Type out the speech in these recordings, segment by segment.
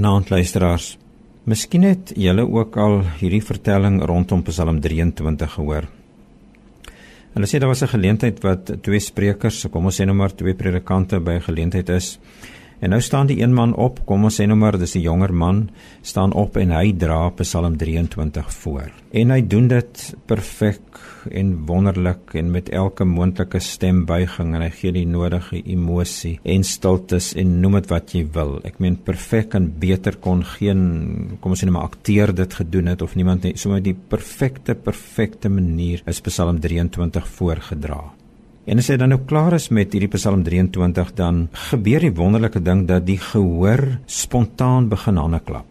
Naand luisteraars. Miskien het julle ook al hierdie vertelling rondom Psalm 23 gehoor. Hulle sê daar was 'n geleentheid wat twee sprekers, kom ons sê nou maar twee predikante by 'n geleentheid is. En nou staan die een man op, kom ons sê nou maar dis 'n jonger man, staan op en hy dra Psalm 23 voor. En hy doen dit perfek en wonderlik en met elke moontlike stembuiging en hy gee die nodige emosie en stiltes en noem dit wat jy wil. Ek meen perfek en beter kon geen kom ons sê net maar akteur dit gedoen het of niemand net sommer die perfekte perfekte manier is Psalm 23 voorgedra. En as hy dan nou klaar is met hierdie Psalm 23 dan gebeur die wonderlike ding dat die gehoor spontaan begin hande klap.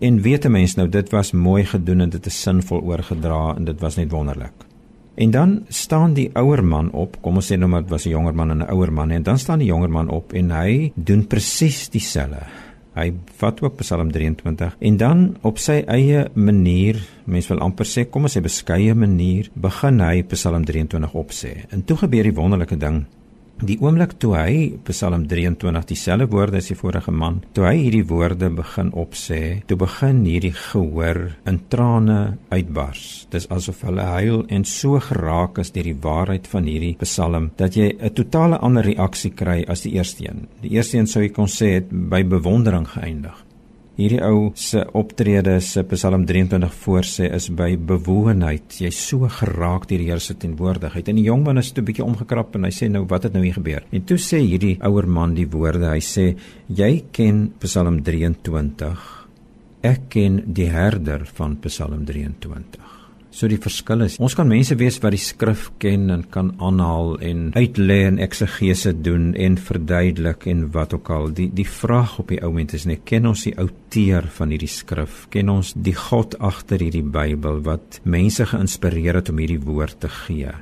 En weet 'n mens nou dit was mooi gedoen en dit is sinvol oorgedra en dit was net wonderlik. En dan staan die ouer man op, kom ons sê nou maar dit was 'n jonger man en 'n ouer man en dan staan die jonger man op en hy doen presies dieselfde. Hy vat ook Psalm 23 en dan op sy eie manier, mens wil amper sê kom ons sê beskeie manier, begin hy Psalm 23 opsê. En toe gebeur die wonderlike ding Die oomblik toe hy Psalm 23 dieselfde woorde as die vorige man, toe hy hierdie woorde begin opsê, toe begin hierdie gehoor in trane uitbars. Dis asof hulle huil en so geraak is deur die waarheid van hierdie Psalm dat jy 'n totale ander reaksie kry as die eerste een. Die eerste een sou jy kon sê het by bewondering geëindig hierdie ou se optrede se Psalm 23 voorsê is by bewoonheid. Jy's so geraak deur die Here se teenwoordigheid. En die jong man is toe 'n bietjie omgekrap en hy sê nou wat het nou hier gebeur? En toe sê hierdie ouer man die woorde. Hy sê jy ken Psalm 23. Ek ken die herder van Psalm 23. So die verskil is, ons kan mense wees wat die skrif ken en kan aanhaal en uitlê en eksegese doen en verduidelik en wat ook al. Die die vraag op die ou mens is net ken ons die outeur van hierdie skrif? Ken ons die God agter hierdie Bybel wat mense geïnspireer het om hierdie woord te gee?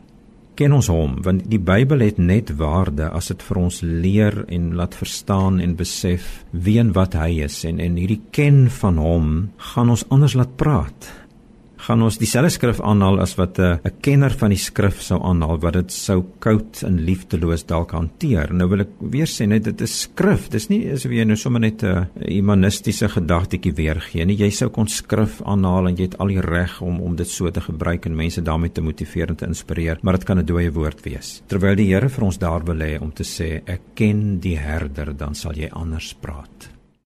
Ken ons hom want die Bybel het net waarde as dit vir ons leer en laat verstaan en besef wie en wat hy is en en hierdie ken van hom gaan ons anders laat praat gaan ons dieselfde skrif aanhaal as wat 'n 'n kenner van die skrif sou aanhaal wat dit sou koud en liefdeloos dalk hanteer. Nou wil ek weer sê net dit is skrif. Dis nie asof jy nou sommer net 'n humanistiese gedagtetjie weergee nie. Jy sou kon skrif aanhaal en jy het al die reg om om dit so te gebruik en mense daarmee te motiveer en te inspireer, maar dit kan 'n dooie woord wees. Terwyl die Here vir ons daar wil hê om te sê ek ken die herder, dan sal jy anders praat.